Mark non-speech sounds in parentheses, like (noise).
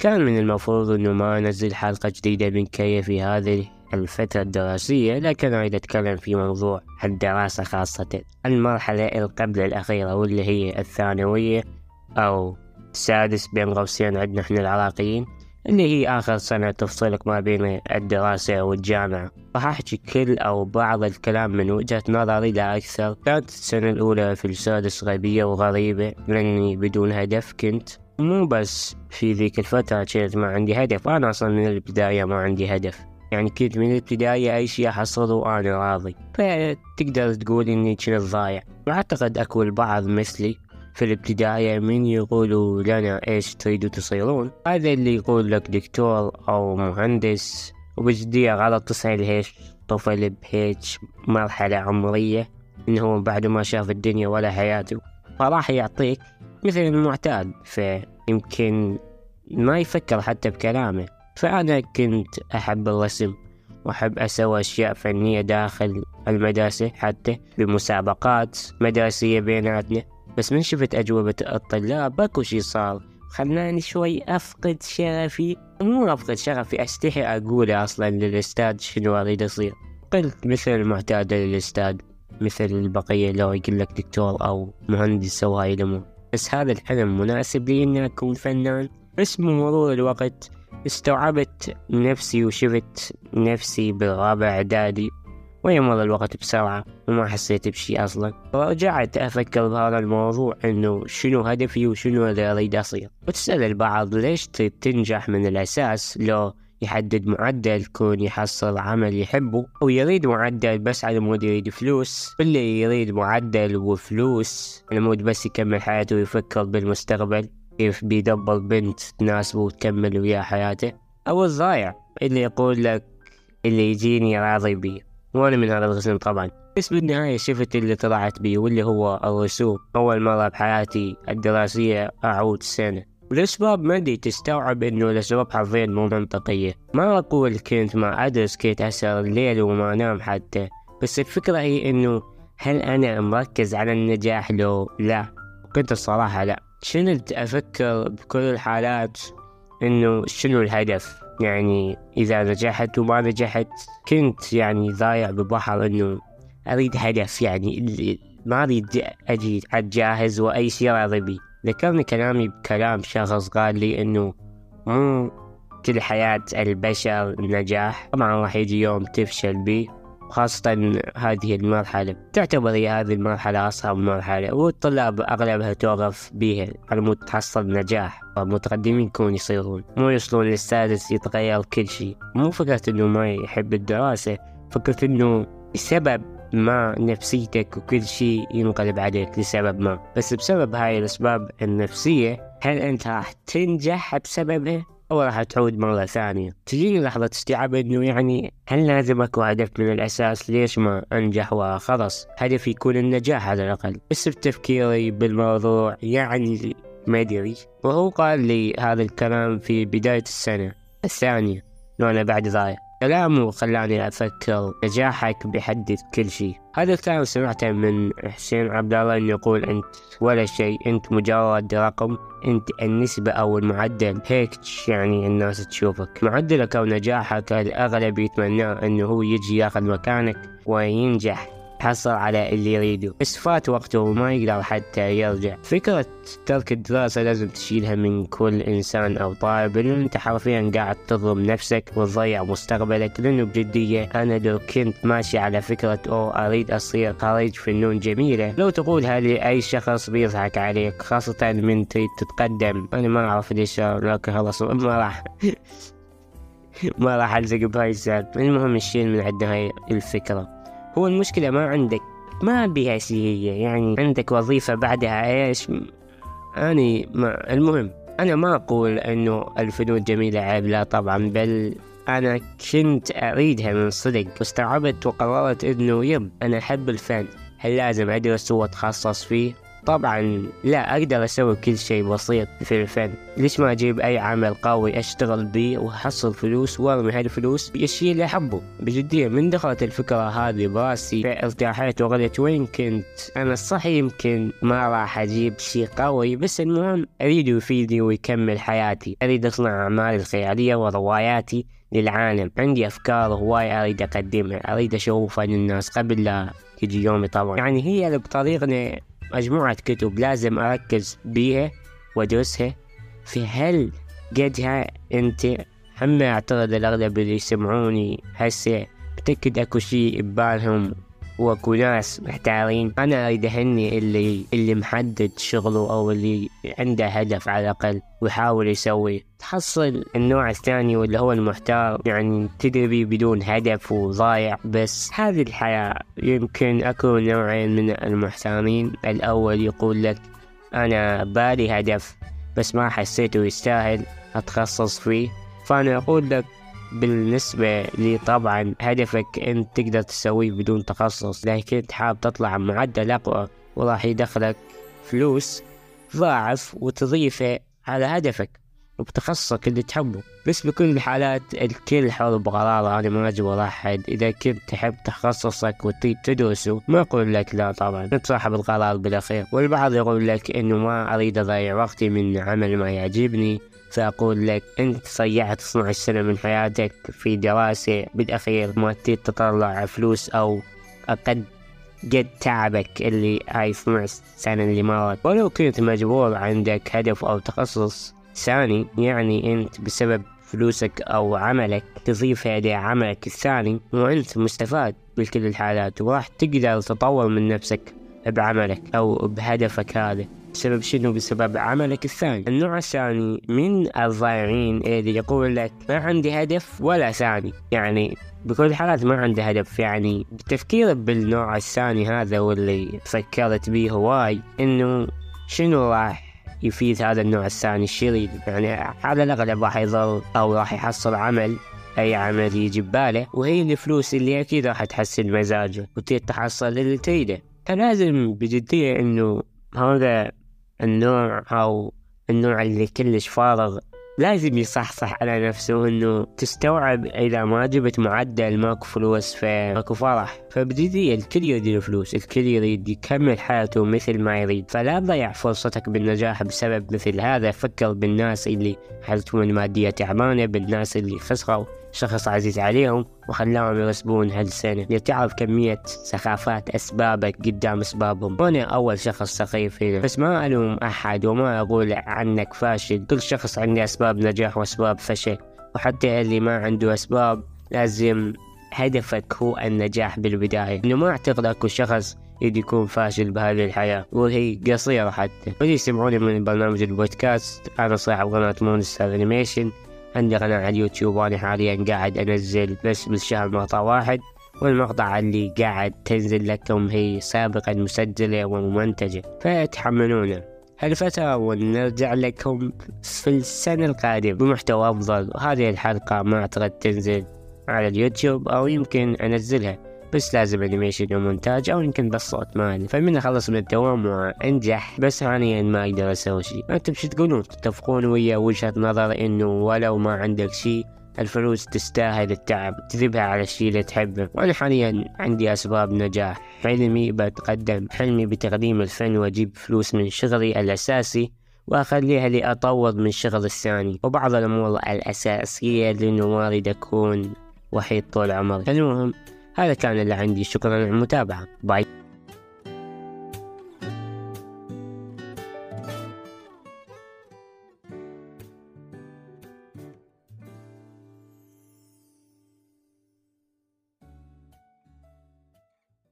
كان من المفروض أنه ما أنزل حلقة جديدة من كي في هذه الفترة الدراسية لكن أريد أتكلم في موضوع الدراسة خاصة المرحلة القبل الأخيرة واللي هي الثانوية أو السادس بين قوسين عندنا إحنا العراقيين اللي هي آخر سنة تفصلك ما بين الدراسة والجامعة. راح أحكي كل أو بعض الكلام من وجهة نظري لا أكثر. كانت السنة الأولى في السادس غبية وغريبة لأني بدون هدف كنت مو بس في ذيك الفترة كنت ما عندي هدف. أنا أصلا من البداية ما عندي هدف. يعني كنت من البداية أي شيء أحصله وأنا راضي. فتقدر تقول إني كنت ضايع. وأعتقد أكو البعض مثلي في الابتدائية من يقولوا لنا إيش تريدوا تصيرون. هذا اللي يقول لك دكتور أو مهندس وبجدية غلط تسأل هيش طفل بهيج مرحلة عمرية إنه بعد ما شاف الدنيا ولا حياته فراح يعطيك مثل المعتاد فيمكن ما يفكر حتى بكلامه. فأنا كنت أحب الرسم وأحب أسوي أشياء فنية داخل المدرسة حتى بمسابقات مدرسية بيناتنا بس من شفت أجوبة الطلاب أكو شي صار. خلاني شوي أفقد شغفي. مو أفقد شغفي أستحي أقوله أصلا للأستاذ شنو أريد أصير. قلت مثل المعتاد للأستاذ مثل البقية لو يقول لك دكتور أو مهندس أو هاي الأمور. بس هذا الحلم مناسب لي إني أكون فنان. بس بمرور الوقت استوعبت نفسي وشفت نفسي بالرابع إعدادي. ويمر الوقت بسرعة وما حسيت بشي أصلا. ورجعت أفكر بهذا الموضوع إنه شنو هدفي وشنو اللي أريد أصير. وتسأل البعض ليش تنجح من الأساس لو يحدد معدل كون يحصل عمل يحبه أو يريد معدل بس على مود يريد فلوس. واللي يريد معدل وفلوس على مود بس يكمل حياته ويفكر بالمستقبل كيف بيدبر بنت تناسبه وتكمل وياه حياته. أو الضايع اللي يقول لك اللي يجيني راضي بيه وأنا من هذا القسم طبعا. بس بالنهاية شفت اللي طلعت بيه واللي هو الرسوم. أول مرة بحياتي الدراسية أعود سنة. والأسباب ما أدري تستوعب إنه الأسباب حرفيا مو منطقية ما أقول كنت ما أدرس كنت أسهر الليل وما أنام حتى بس الفكرة هي إنه هل أنا مركز على النجاح؟ لو لا. كنت الصراحة لا. كنت أفكر بكل الحالات إنه شنو الهدف؟ يعني إذا نجحت وما نجحت كنت يعني ضايع ببحر إنه أريد هدف يعني ما أريد أجي أتجاهز وأي شيء راضي بي ذكرني كلامي بكلام شخص قال لي إنه مو كل حياة البشر نجاح طبعا راح يجي يوم تفشل بيه خاصة هذه المرحلة. تعتبر هي هذه المرحلة أصعب مرحلة والطلاب أغلبها توقف بيها على مود تحصل نجاح. المتقدمين يكون يصيرون مو يوصلون للسادس يتغير كل شيء. مو فكرة إنه ما يحب الدراسة فكرة إنه بسبب ما نفسيتك وكل شيء ينقلب عليك لسبب ما. بس بسبب هاي الأسباب النفسية هل أنت راح تنجح بسببها أو راح تعود مرة ثانية؟ تجيني لحظة استيعاب إنه يعني هل لازم أكو هدف من الأساس؟ ليش ما أنجح وخلص هدفي يكون النجاح على الأقل. بس بتفكيري بالموضوع يعني ما أدري. وهو قال لي هذا الكلام في بداية السنة الثانية وأنا بعد ضايع. كلامه خلاني أفكر نجاحك بيحدد كل شيء. هذا الكلام سمعته من حسين عبد الله إنه يقول أنت ولا شيء أنت مجرد رقم أنت النسبة أو المعدل. هيك يعني الناس تشوفك. معدلك أو نجاحك الأغلب يتمناه إنه هو يجي ياخذ مكانك وينجح. حصل على اللي يريده. بس فات وقته وما يقدر حتى يرجع. فكرة ترك الدراسة لازم تشيلها من كل إنسان أو طالب لأنه أنت حرفيا قاعد تظلم نفسك وتضيع مستقبلك. لأنه بجدية أنا لو كنت ماشي على فكرة أو أريد أصير خريج فنون جميلة لو تقولها لأي شخص بيضحك عليك خاصة من تريد تتقدم. أنا ما أعرف ليش لكن خلاص ما راح. (laughs) ما راح ألزق بهاي السالفة. المهم نشيل من عندنا هاي الفكرة. هو المشكلة ما عندك. ما بها شيء يعني عندك وظيفة بعدها إيش؟ أني ما المهم أنا ما أقول إنه الفنون جميلة عيب لا طبعا بل أنا كنت أريدها من صدق. واستوعبت وقررت إنه يب أنا أحب الفن. هل لازم أدرس وأتخصص فيه؟ طبعا لا أقدر أسوي كل شيء بسيط في الفن. ليش ما أجيب أي عمل قوي أشتغل بيه وأحصل فلوس وأرمي هالفلوس بالشيء اللي أحبه. بجدية من دخلت الفكرة هذه براسي ارتاحيت وقلت وين كنت. أنا صح يمكن ما راح أجيب شيء قوي بس المهم أريد يفيدني ويكمل حياتي. أريد أصنع أعمالي الخيالية ورواياتي للعالم. عندي أفكار وهواية أريد أقدمها. أريد أشوفها للناس قبل لا يجي يومي طبعا. يعني هي بطريقنا مجموعة كتب لازم أركز بيها وأدرسها. في هل قدها أنت هم أعتقد الأغلب اللي يسمعوني هسه؟ متأكد أكو شي ببالهم. واكو ناس محتارين. أنا أريد اهني اللي اللي محدد شغله أو اللي عنده هدف على الأقل ويحاول يسوي. تحصل النوع الثاني واللي هو المحتار. يعني تدري بدون هدف وضايع بس. هذه الحياة يمكن اكو نوعين من المحتارين. الأول يقول لك أنا بالي هدف بس ما حسيته يستاهل أتخصص فيه. فأنا أقول لك بالنسبة لي طبعا هدفك انت تقدر تسويه بدون تخصص لكن انت حاب تطلع معدل أقوى وراح يدخلك فلوس ضاعف وتضيفه على هدفك وبتخصصك اللي تحبه. بس بكل الحالات الكل حر بقراره أنا ما أجبر أحد. إذا كنت تحب تخصصك وتدرسه ما أقول لك لا طبعا. أنت صاحب القرار بالأخير. والبعض يقول لك إنه ما أريد أضيع وقتي من عمل ما يعجبني. فأقول لك أنت ضيعت 12 سنة من حياتك في دراسة بالأخير ما تطلع فلوس أو أقل قد تعبك اللي هاي 12 سنة اللي مرت ولو كنت مجبور عندك هدف أو تخصص ثاني يعني أنت بسبب فلوسك أو عملك تضيفها عملك الثاني وأنت مستفاد بكل الحالات وراح تقدر تطور من نفسك بعملك أو بهدفك هذا. بسبب شنو؟ بسبب عملك الثاني. النوع الثاني من الضايعين اللي يقول لك ما عندي هدف ولا ثاني. يعني بكل الحالات ما عنده هدف. يعني التفكير بالنوع الثاني هذا واللي فكرت به هواي إنه شنو راح يفيد هذا النوع الثاني الشريد يعني على الأغلب راح يظل أو راح يحصل عمل أي عمل يجي بباله وهي الفلوس اللي أكيد راح تحسن مزاجه وتتحصل اللي تريده. فلازم بجدية إنه هذا النوع أو النوع اللي كلش فارغ لازم يصحصح على نفسه إنه تستوعب إذا ما جبت معدل ماكو فلوس فماكو فرح. فبجدية الكل يريد الفلوس الكل يريد يكمل حياته مثل ما يريد. فلا تضيع فرصتك بالنجاح بسبب مثل هذا. فكر بالناس اللي حالتهم المادية تعبانة بالناس اللي خسروا. شخص عزيز عليهم وخلاهم يرسبون هالسنة لتعرف كمية سخافات أسبابك قدام أسبابهم. وأنا أول شخص سخيف هنا. بس ما ألوم أحد وما أقول عنك فاشل. كل شخص عنده أسباب نجاح وأسباب فشل. وحتى اللي ما عنده أسباب لازم هدفك هو النجاح بالبداية. إنه ما أعتقد أكو شخص يريد يكون فاشل بهذه الحياة. وهي قصيرة حتى. واللي يسمعوني من برنامج البودكاست. أنا صاحب قناة مونستر أنيميشن. عندي قناة على اليوتيوب وأنا حاليا قاعد أنزل بس بالشهر مقطع واحد والمقطع اللي قاعد تنزل لكم هي سابقا مسجلة وممنتجة فتحملونا هالفترة ونرجع لكم في السنة القادمة بمحتوى أفضل وهذه الحلقة ما أعتقد تنزل على اليوتيوب أو يمكن أنزلها. بس لازم انيميشن ومونتاج أو يمكن بس صوت مالي فمن أخلص من الدوام وأنجح بس حاليا ما أقدر أسوي شيء أنتم شو تقولون تتفقون ويا وجهة نظر إنه ولو ما عندك شيء الفلوس تستاهل التعب تذبها على الشيء اللي تحبه. وأنا حاليا عندي أسباب نجاح. حلمي بتقدم حلمي بتقديم الفن وأجيب فلوس من شغلي الأساسي وأخليها لأطور من شغل الثاني. وبعض الأمور الأساسية لأنه ما أريد أكون وحيد طول عمري. المهم هذا كان اللي عندي شكرا للمتابعة باي.